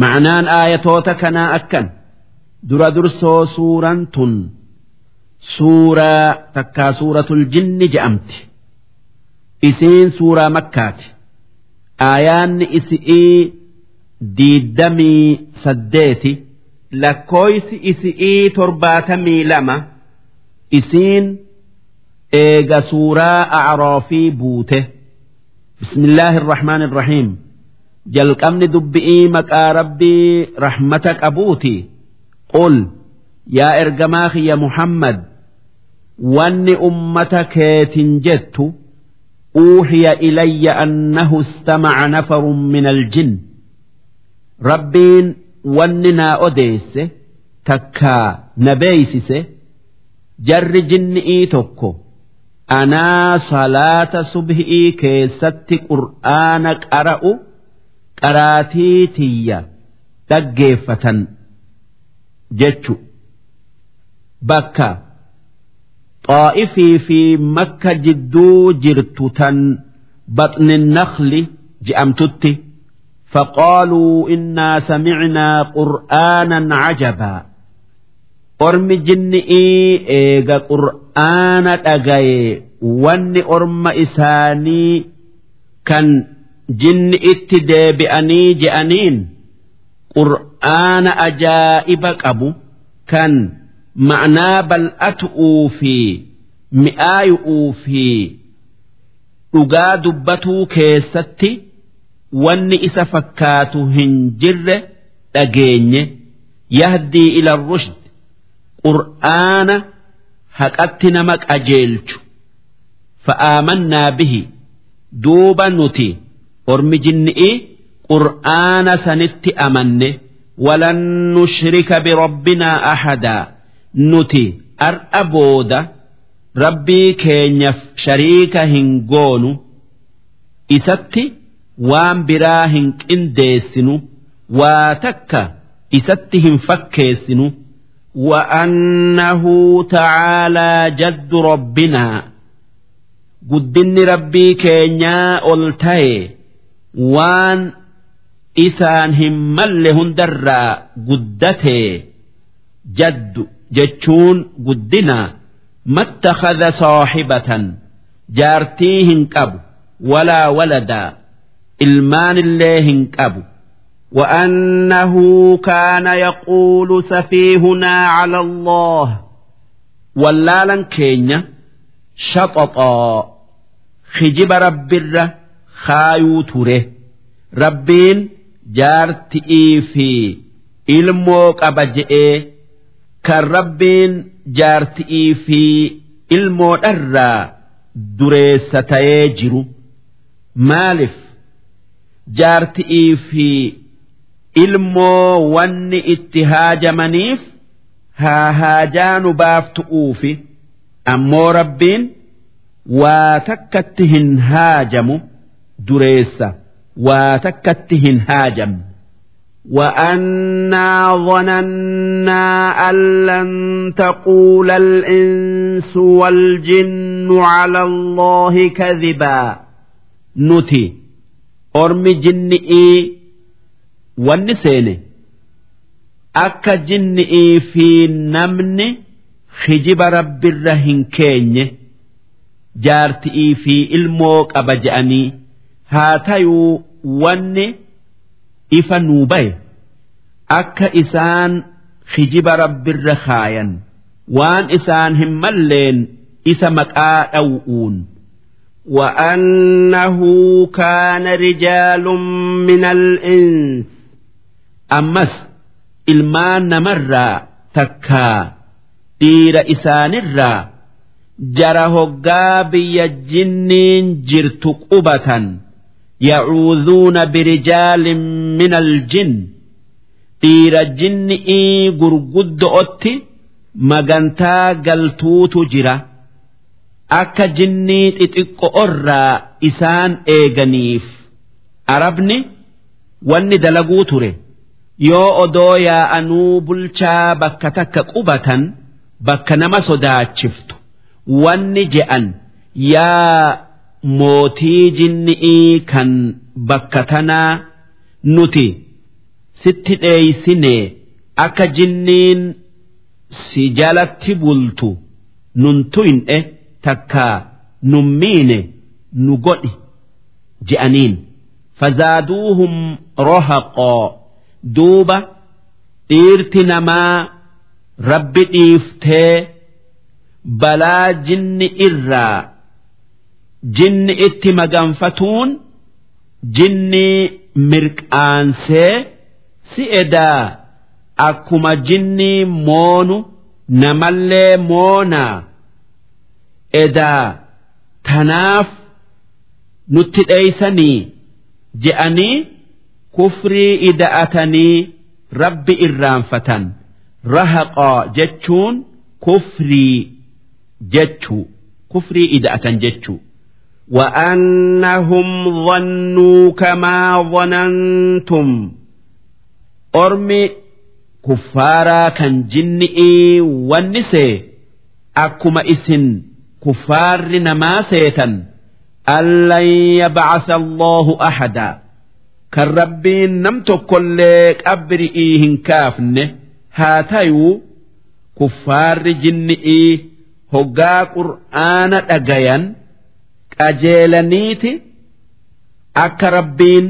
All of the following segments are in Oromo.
ma'anaan aayatoota kanaa akkan. Dura dursoo suuraan tun. Suuraa takkaa suuratul jinni je'amti. Isiin suuraa makkaati. Aayaanni isi'ii diiddamii saddeeti. Lakkooysi isi'ii torbaatamii lama. Isiin eega suuraa acroofii buute. Bismillaahi irrahmaan irrahiim jalqabni dubbi'ii maqaa rabbii rahmata qabuuti. Qul yaa ergamaa kiyya muhammad wanni ummata keetin jettu uuhiya ilayya annahu istamaca nafarun min aljin rabbiin wanni naa odeesse takkaa na beeysise jarri jinni'ii tokko anaa salaata subhi'ii keessatti qur'aana qara'u qaraatii tiyya dhaggeeffatan jechu. Bakka xaa'ifii fi makka jidduu jirtu tan baxni nakhli je'amtutti faqaaluu innaa samicnaa qur'aanan cajabaa ormi jinni'ii eega qur'aana dhagaye wanni orma isaanii kan jinni itti deebi'anii je'aniin qur'aana ajaa'iba qabu kan ma'naa bal'atu'uu fi mi'aayu'uu fi dhugaa dubbatuu keessatti wanni isa fakkaatu hin jirre dhageenye yahdii ila rushd. Qur'aana haqatti nama qajeelchu. Fa'aamannaa bihi. Duuba nuti. ormi jinni'i qur'aana sanitti amanne walan nushrika birabbinaa ahadaa nuti ar'a booda rabbii keenyaaf shariika hin goonu isatti waan biraa hin qindeessinu waa takka isatti hin fakkeessinu وأنه تعالى جد ربنا قدني ربي كينيا ألتاي وان إسان همال هندرا قدته جد جتشون قدنا ما اتخذ صاحبة جارتيهن كب ولا ولدا ilmaan illee hin qabu وأنه كان يقول سفيهنا على الله ولالا كينيا شططا خجب رب الره kaayuu ture. Rabbiin jaarti'ii fi ilmoo qaba je'ee kan rabbiin jaarti'ii fi ilmoodharraa dureessa ta'ee jiru. Maalif? Jaarti'ii fi ilmoo wanni itti haajamaniif haa haajaa nu baaftu'uufi ammoo rabbiin waa takkatti hin haajamu. dureessa waa takkatti hin haajamne. وأنا ظننا أن لن تقول الإنس والجن على الله كذبا نتي ormi jinni'ii wanni seene akka jinni'ii fi namni hijiba rabbirra hin keenye jaarti'ii fi ilmoo qaba je'anii haa tayuu wanni ifa nuu baye akka isaan hijiba rabbirra kaayan waan isaan hin malleen isa maqaa dhaw'uun. وأنه كان رجال من الإنس أمس ilmaan namarraa takkaa dhiira isaanirraa jara hoggaa biyya jinniin jirtu qubatan Yacuudhuuna birijaalin min aljin dhiira jinni'ii gurguddo'otti magantaa galtuutu jira. Akka jinnii xixiqqo'orraa isaan eeganiif. Arabni wanni dalaguu ture. Yoo odoo yaa'anuu bulchaa bakka takka qubatan bakka nama sodaachiftu. Wanni je'an yaa mootii jinni'ii kan bakka tanaa nuti sitti dheeysine akka jinniin si jalatti bultu nun tuyne takkaa nun miine nu godhi je'aniin. Fazaaduuhum rohaqoo duuba dhiirti namaa rabbi dhiiftee balaa jinni irraa jinni itti maganfatuun jinni mirqaansee si edaa. Akkuma jinni moonu namallee moonaa edaa. Tanaaf nutti dheeysanii je'anii kufrii ida'atanii rabbi irraanfatan. Rahaqaa jechuun kufrii jechuu. Kufrii ida'atan jechuu وأنهم ظنوا كما ظننتم ormi kuffaaraa kan jinni'ii wanni see akkuma isin kuffaarri namaa seetan allan yabcasa allaahu ahadaa kan rabbiin nam tokkollee qabri'ii hin kaafne haa tayuu kuffaarri jinni'ii hoggaa qur'aana dhagayan qajeelaniiti akka rabbiin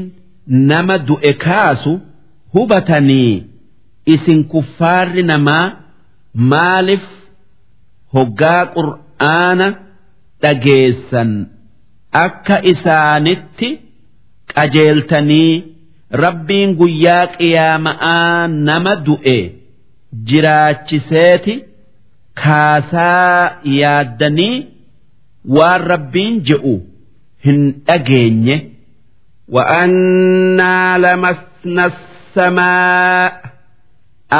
nama du'e kaasu hubatanii isin kuffaarri namaa maaliif hoggaa qur'aana dhageessan akka isaanitti qajeeltanii rabbiin guyyaa qiyaama'aa nama du'e jiraachiseeti kaasaa yaaddanii waan rabbiin je'u hin dhageenye. وأنا لمسنا السماء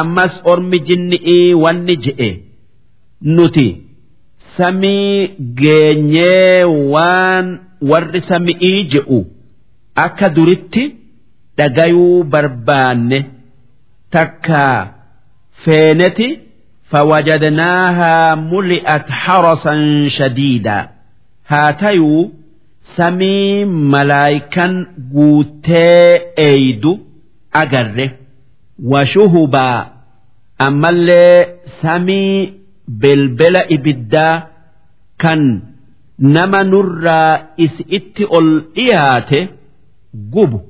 ammas ormi jinni'ii wanni je'e nuti samii geenyee waan warri sami'ii je'u akka duritti dhagayuu barbaanne takkaa feeneti فوجدناها ملئت حرسا شديدا هاتيو سمي ملايكا قوتي ايدو أجره وشهبا أما اللي سمي بلبل إبدا كان نما نرى إسئت الإيات قب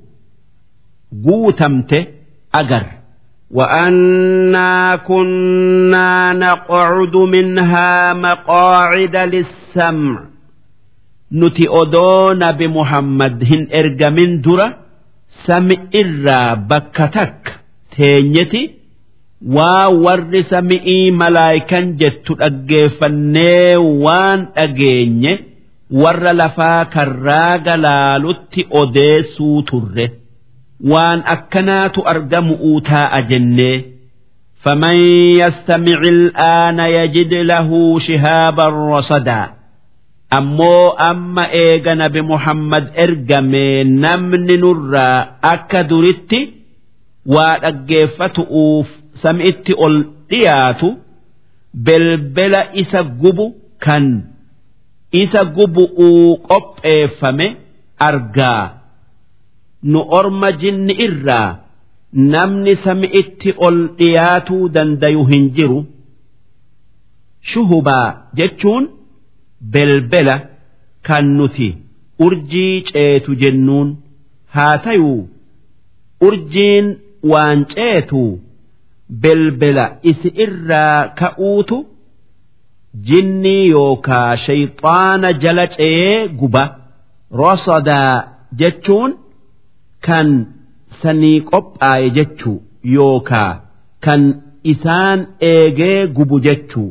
قوتمت أجر وأنا كنا نقعد منها مقاعد للسمع nuti odoo nabi muhammad hin ergamin dura sami irraa bakka takka teenyeti waa warri sami'ii malaayikan jettu dhaggeeffannee waan dhageenye warra lafaa karraa galaalutti odeessuu turre waan akkanaatu argamu'uu taa'a jennee فمن يستمع الآن يجد له شهابا رصدا ammoo amma eega nabi muhammad ergame namni nurraa akka duritti waa dhaggeeffatu'uuf sami'itti ol dhiyaatu belbela isa gubu kan isa gubu'uu qopheeffame argaa nu orma jinni irraa namni sami'itti ol dhiyaatuu dandayu hin jiru shuhubaa jechuun. Belbela kan nuti urjii ceetu jennuun haa tayuu urjiin waan ceetu belbela isi irraa ka'uutu jinnii yookaa shayxaana jala ce'ee guba rosodaa jechuun kan sanii qophaaye jechuu yookaa kan isaan eegee gubu jechuu.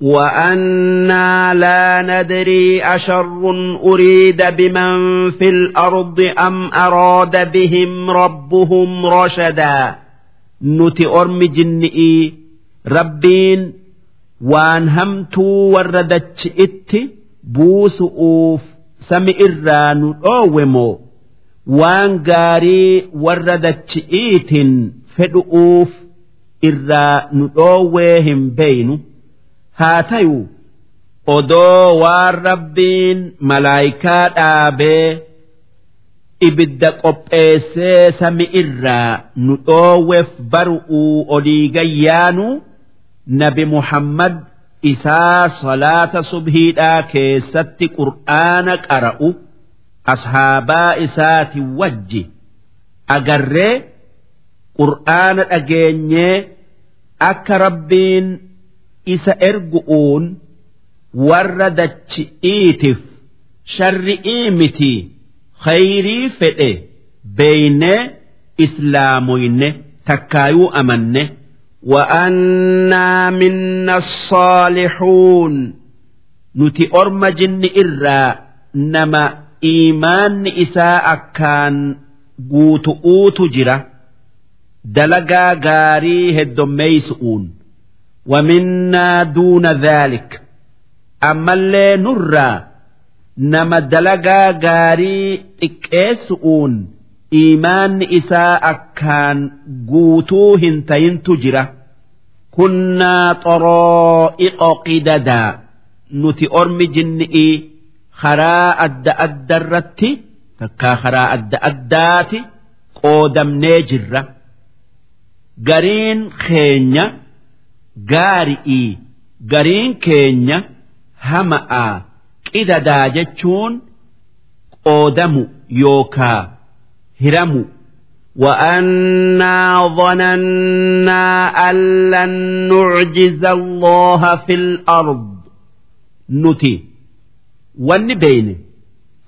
وأنا لا ندري أشر أريد بمن في الأرض أم أراد بهم ربهم رشدا نتي أرم جنئي ربين وان همتو وردتش إتي بوس أوف سمي إران أومو وان غاري وردتش إيتن فدؤوف إرا نؤوهم بينو haa tayuu odoo waan rabbiin malaayikaa dhaabee ibidda qopheessee sami irraa nu dhoowweef baru'uu olii gayyaanu nabi Muhammad isaa salaata subhiidhaa keessatti qur'aana qara'u ashaabaa isaati wajji agarree qur'aana dhageenyee akka rabbiin isa ergu'uun warra dachi'iitiif sharri'ii miti khayrii fedhe beeynee islaamoyne takkaayuu amanne وأنا منا الصالحون nuti orma jinni irraa nama iimaanni isaa akkaan guutu'uutu jira dalagaa gaarii heddommeeysu'uun ومنا دون ذلك ammallee nurraa nama dalagaa gaarii xiqqeessu'uun iimaanni isaa akkaan guutuu hin tayintu jira كنا طرائق قددا nuti ormi jinni'ii karaa adda addarratti takkaa karaa adda addaati qoodamnee jirra gariin keenya gaari'ii gariin keenya hama'aa qidadaa jechuun qoodamu yookaa hiramu وأنا ظننا أن لن نعجز الله في الأرض nuti wanni beeyne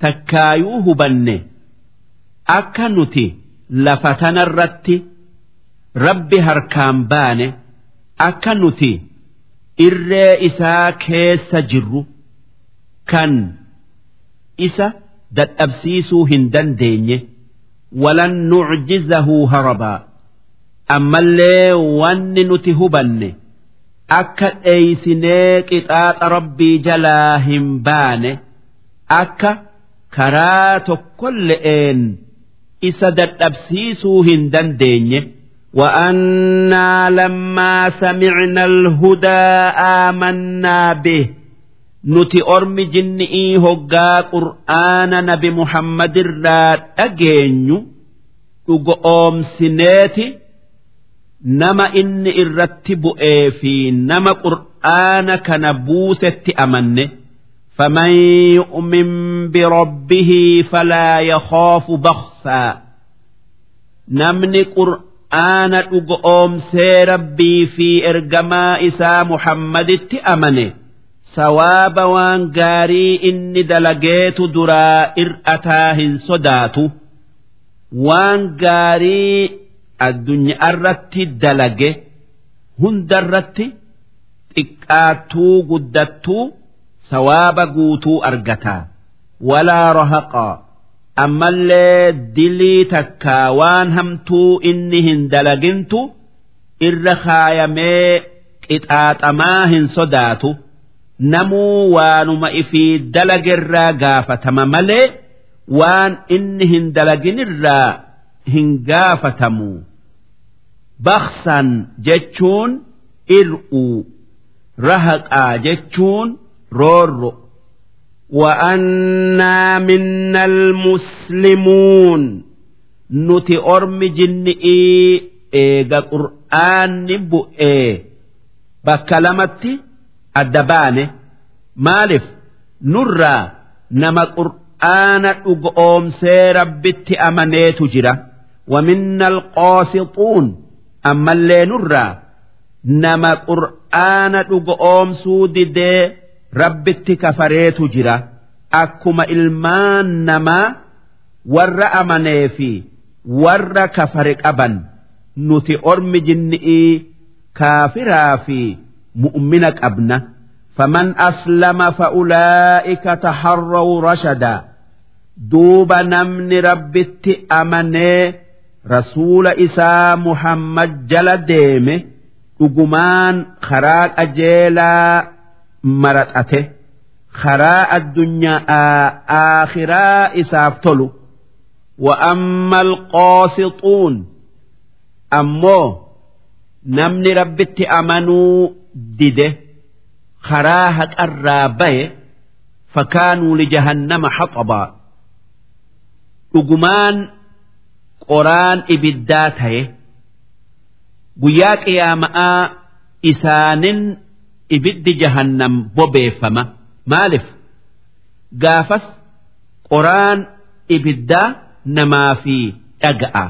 takkaayuu hubanne akka nuti lafa tanarratti rabbi harkaan baane akka nuti irree isaa keessa jirru kan isa dadhabsiisuu hin dandeenye walan nucjizahu harabaa ammallee wanni nuti hubanne akka dheeysinee qixaaxa rabbii jalaa hin baane akka karaa tokkolle'een isa dadhabsiisuu hin dandeenye وأنا لما سمعنا الهدى آمنا به nuti ormi jinni'ii hoggaa qur'aana nabi muhammad irraa dhageenyu dhugo oomsineeti nama inni irratti bu'ee fi nama qur'aana kana buusetti amanne فمن يؤمن بربه فلا يخاف بخسا namni qur'aana dhugo oomsee rabbii fi ergamaa isaa muhammaditti amane. Sawaaba waan gaarii inni dalageetu duraa ir'ataa hin sodaatu. Waan gaarii addunyaa irratti dalage hundarratti xiqqaattuu guddattuu sawaaba guutuu argataa walaa rahaqaa ammallee dilii takkaa waan hamtuu inni hin dalagintu irra kaayamee qixaaxamaa hin sodaatu. Namuu waanuma ifii dalagerraa gaafatama malee waan inni hin dalaginirraa hin gaafatamu. Baksan jechuun ir'uu rahaqaa jechuun roorro وأنا منا المسلمون nuti ormi jinni'ii eega qur'aanni bu'ee bakka lamatti adda baane maaliif nurraa nama qur'aana dhugo oomsee rabbitti amaneetu jira waminna alqaasixuun ammallee nurraa nama qur'aana dhugo oomsuu didee rabbitti kafareetu jira. Akkuma ilmaan namaa warra amanee fi warra kafare qaban nuti ormi jinni'ii kaafiraa fi mu'mina qabna. Faman aslama fa'ulaa'ika taharraw rashadaa duuba namni rabbitti amanee rasuula isaa muhammad jala deeme dhugumaan karaa qajeelaa maradhate karaa addunyaa aakhiraa isaaf tolu. Wa'amma alqoosixuun ammoo namni rabbitti amanuu dide karaa haqarraa baye fakkaanuu lijahannama haqabaa dhugumaan qoraan ibiddaa ta'e guyyaa qiyaama'aa isaanin ibiddi jahannam bobeeffama maaliif gaafas qoraan ibiddaa namaa fi dhaga'a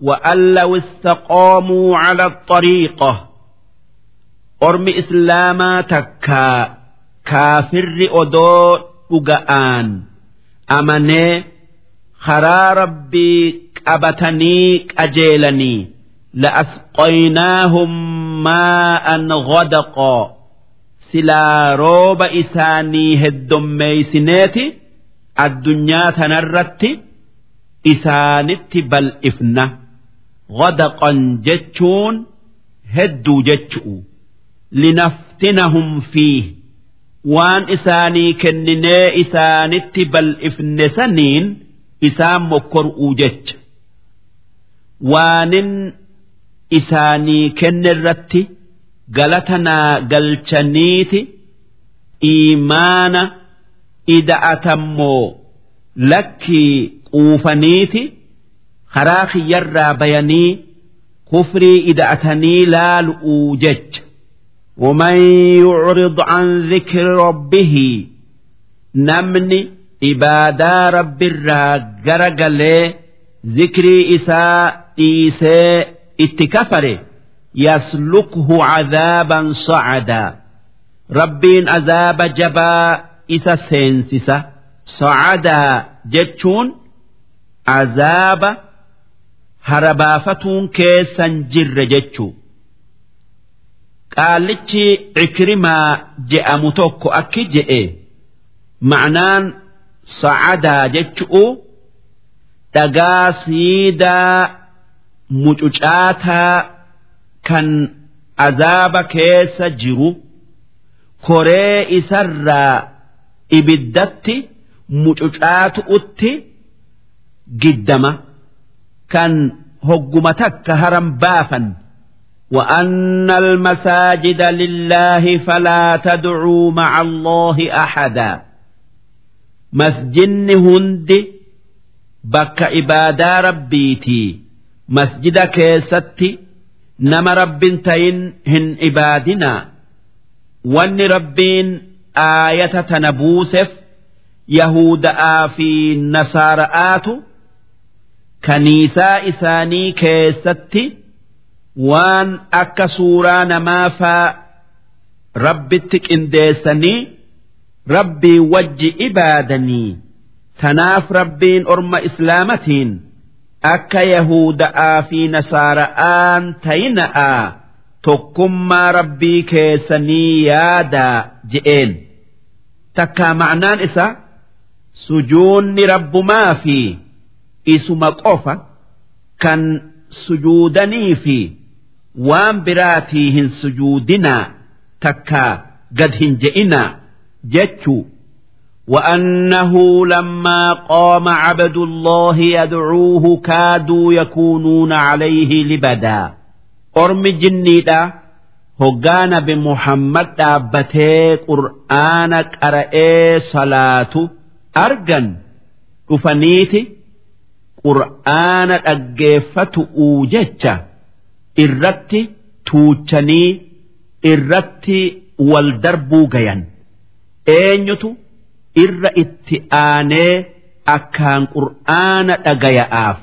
وأن لو استقاموا على الطريقة ormi islaamaa takkaa kaafirri odoo dhuga'aan amanee karaa rabbii qabatanii qajeelanii لأسقيناهم ماء غدقا silaa rooba isaanii heddommeeysineeti addunyaa tanarratti isaanitti bal'ifna. Wadaqan jechuun hedduu jechu'u. Linaftinahum fiih. Waan isaanii kenninee isaanitti bal'ifne saniin isaan mokkor'uu jecha. Waanin isaanii kenne irratti galatanaa galchaniiti iimaana ida'atammoo lakkii quufaniiti karaa kiyyarraa bayanii kufrii ida'atanii laalu'uu jecha ومن يعرض عن ذكر ربه namni ibaadaa rabbiirraa garagalee zikrii isaa dhiisee itti yaslukhu cadaaban socadaa rabbiin azaaba jabaa isa seensisa socadaa jechuun azaaba harabaafatuun keessan jirre jechuu qaallichi cikrimaa je'amu tokko akki je'e ma'naan socadaa jechu'u dhagaa siidaa mucucaataa kan azaaba keessa jiru koree isarraa ibiddatti mucucaatu'utti giddama kan hogguma takka haram baafan وأن المساجد لله فلا تدعوا مع الله أحدا masjidni hundi bakka ibaadaa rabbiitii masjida keessatti nama rabbin tayin hin ibaadinaa. Wanni rabbiin aayata tana buuseef yahuda'aa fi nasaara'aatu kaniisaa isaanii keessatti waan akka suuraa namaafaa rabbitti qindeessanii rabbii wajji ibaadanii tanaaf rabbiin orma islaamatiin akka yahuda'aa fi nasaara'aan tayina'aa tokkummaa rabbii keessanii yaadaa je'een. Takkaa ma'naan isa sujuunni rabbumaa fi isuma qofa kan sujuudanii fi waan biraatii hin sujuudinaa takkaa gad hin je'inaa jechuu وأنه لما قام عبد الله يدعوه كادوا يكونون عليه لبدا ormi jinniidha hoggaa nabi muhammad dhaabbatee qur'aana qara'ee salaatu argan dhufaniiti qur'aana dhaggeeffatu'uu jecha irratti tuuchanii irratti wal darbuu gayan eenyutu irra itti aanee akkaan qur'aana dhagaya'aaf.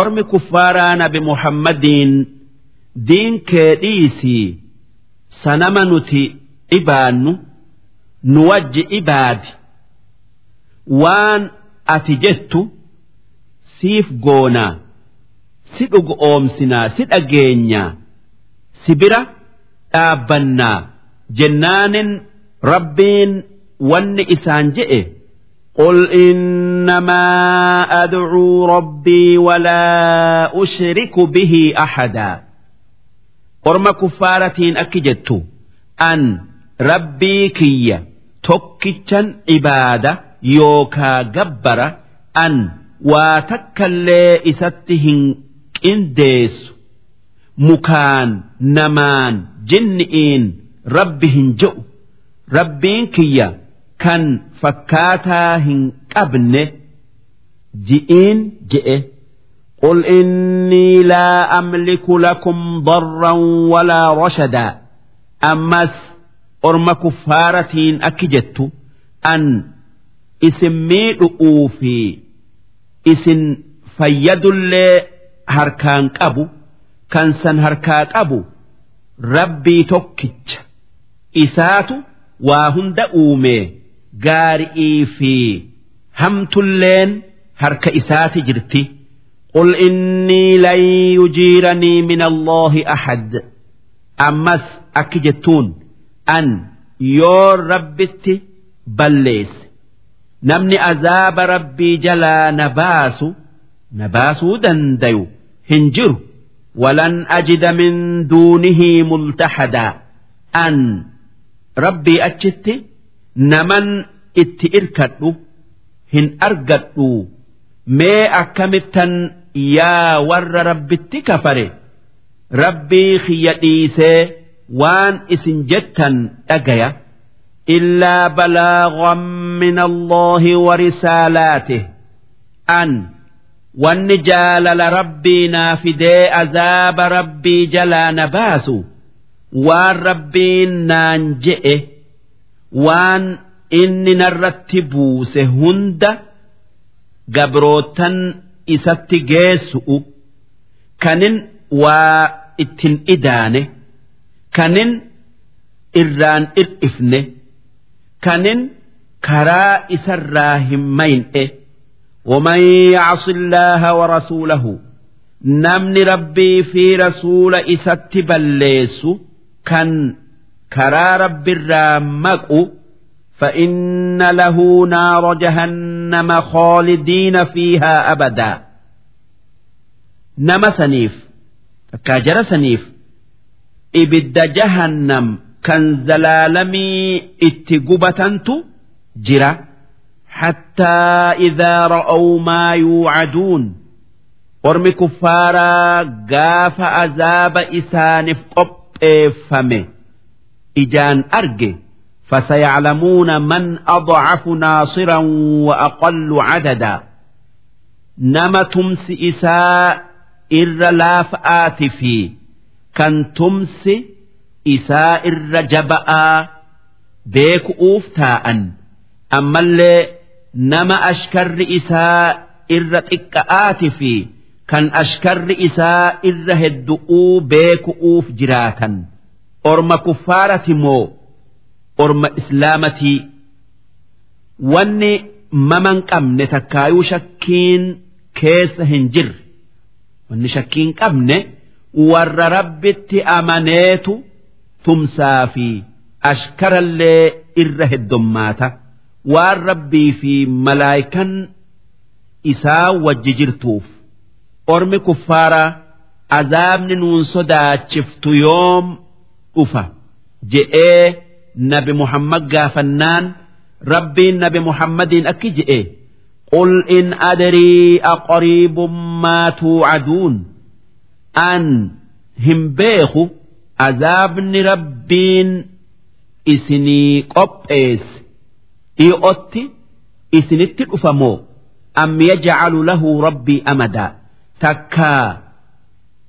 Ormi kuffaaraa nabi muhammadiin diin kee dhiisii sanama nuti ibaannu nu wajji ibaadi. Waan ati jettu siif goonaa si dhugu oomsinaa si dhageenyaa si bira dhaabbannaa jennaanin rabbiin wanni isaan je'e قل إنما أدعو ربي ولا أشرك به أحدا orma kuffaaratiin akki jettu an rabbii kiyya tokkichan ibaada yookaa gabbara an waa takkallee isatti hin qindeessu mukaan namaan jinni'iin rabbi kan fakkaataa hin qabne ji'iin je'e. Qul innii laa amliku lakum darran walaa rashadaa ammas orma kuffaaratiin akki jettu an isin miidhu'uu fi isin fayyadullee harkaan qabu kan san harkaa qabu rabbii tokkicha. Isaatu waa hunda uumee. gaari'ii fi hamtulleen harka isaati jirti. قل إني لن يجيرني من الله أحد ammas akki jettuun an yoo rabbitti balleesse namni azaaba rabbii jalaa na baasu na baasuu dandayu hin jiru ولن أجد من دونه ملتحدا an rabbii achitti naman itti irkadhu hin argadhu. Mee akkamittan yaa warra rabbitti kafare rabbii xiyya dhiisee waan isin jettan dhagaya illaa balaagan min allahi wa risaalaatih. An wanni jaalala rabbii naa fidee azaaba rabbii jalaa na baasu waan rabbiin naan je'e waan inni narratti buuse hunda gabrootan isatti geessu'u kanin waa ittin idaane kanin irraan ir'ifne kanin karaa isarraa hin mayne ومن يعص الله ورسوله namni rabbii fi rasuula isatti balleessu kan karaa rabbirraa maqu fa'inna lahu naara jahannama khoolidiina fiihaa abadaa nama saniif takkaa jara saniif ibidda jahannam kan zalaalamii itti gubatantu jira hattaa idhaa ra'ow maa yuucaduun ormi kuffaaraa gaafa azaaba isaaniif qopheeffame. ijaan arge fasayaclamuuna man adcafu naasiran wa aqallu cadadaa nama tumsi isaa irra laafa'aati fi kan tumsi isaa irra jaba'aa beeku'uuf taa'an ammallee nama ashkarri isaa irra xiqqa'aati fi kan ashkarri isaa irra heddu'uu beeku'uuf jiraatan. Orma kuffaarati moo orma islaamatii wanni maman qabne takkaayuu shakkiin keessa hin jirre. Wanni shakkiin qabne warra rabbitti amaneetu tumsaa fi ashkarallee irra heddummaata. Waan rabbii fi malaayikan isaa wajji jirtuuf. Ormi kuffaaraa azaabni nuun sodaachiftu yoom dhufa je'ee nabi Muhammad gaafannaan rabbiin nabi Muhammadiin akki je'e qul in adrii aqariibun maa tuucaduun. An hin beeku azaabni rabbiin isinii qopheesse dhi'ootti isinitti dhufamoo. Am yajcalu lahu rabbii amadaa takkaa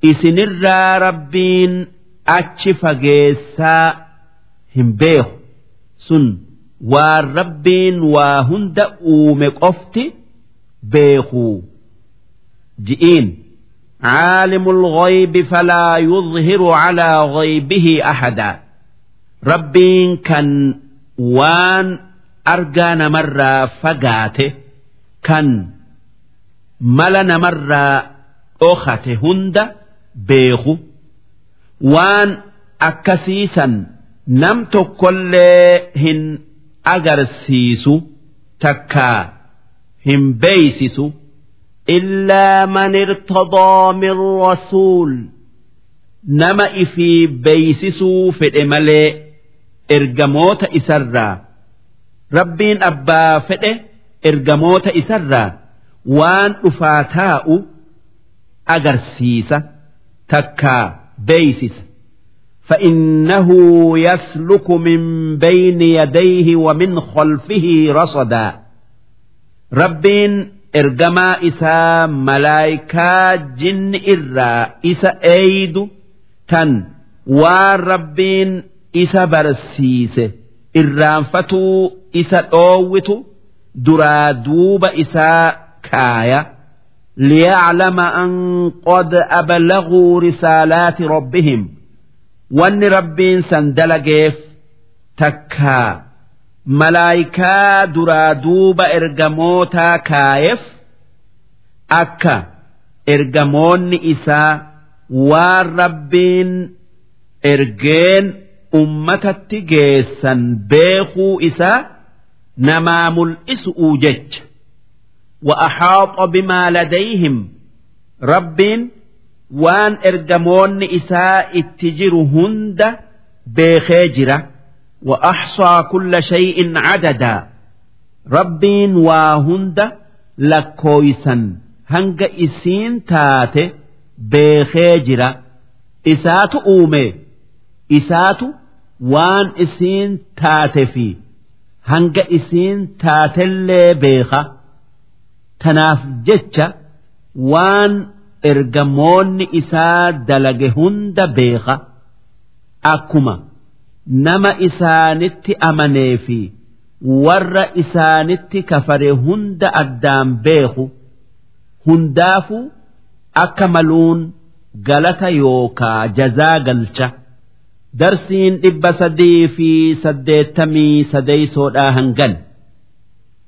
isinirraa rabbiin achi fageessaa hin beeku sun waan rabbiin waa hunda uume qofti beekuu ji'iin عالم الغيب فلا يظهر على غيبه أحدا rabbiin kan waan argaa namarraa fagaate kan mala namarraa dhokate hunda beeku waan akkasiisan nam tokkollee hin agarsiisu takkaa hin beeysisu illaa man irtadaa min rasuul. Nama ifii beeysisuu fedhe malee ergamoota isarraa rabbiin abbaa fedhe ergamoota isarraa waan dhufaa taa'u agarsiisa takkaa beeysisa فإنه يسلك من بين يديه ومن خلفه رصدا rabbiin ergamaa isaa malaayikaa jinni irraa isa eeydu tan waan rabbiin isa barsiise irraanfatuu isa dhoowwitu duraa duuba isaa kaaya ليعلم أن قد أبلغوا رسالات ربهم wanni rabbiin san dalageef takkaa malaayikaa duraa duuba ergamootaa kaayeef akka ergamoonni isaa waan rabbiin ergeen ummatatti geessan beekuu isaa namaa mul'isu'uu jecha وأحاط بما لديهم ربين waan ergamoonni isaa itti jiru hunda beekee jira wa axsaa kulla shay'in cadadaa rabbiin waa hunda lakkooysan hanga isiin taate beekee jira isaatu uume isaatu waan isiin taate fi tanaaf jecha waan ergamoonni isaa dalage hunda beeka akkuma nama isaanitti amanee fi warra isaanitti kafare hunda addaan beeku hundaafuu akka maluun galata yookaa jazaa galcha. Darsiin dhibba sadii fi saddeettamii sadeeysoodhaa hangan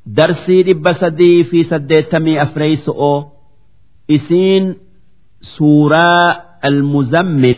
darsii dhibba sadii fi saddeettamii afreeyso'oo isiin suuraa almuzammil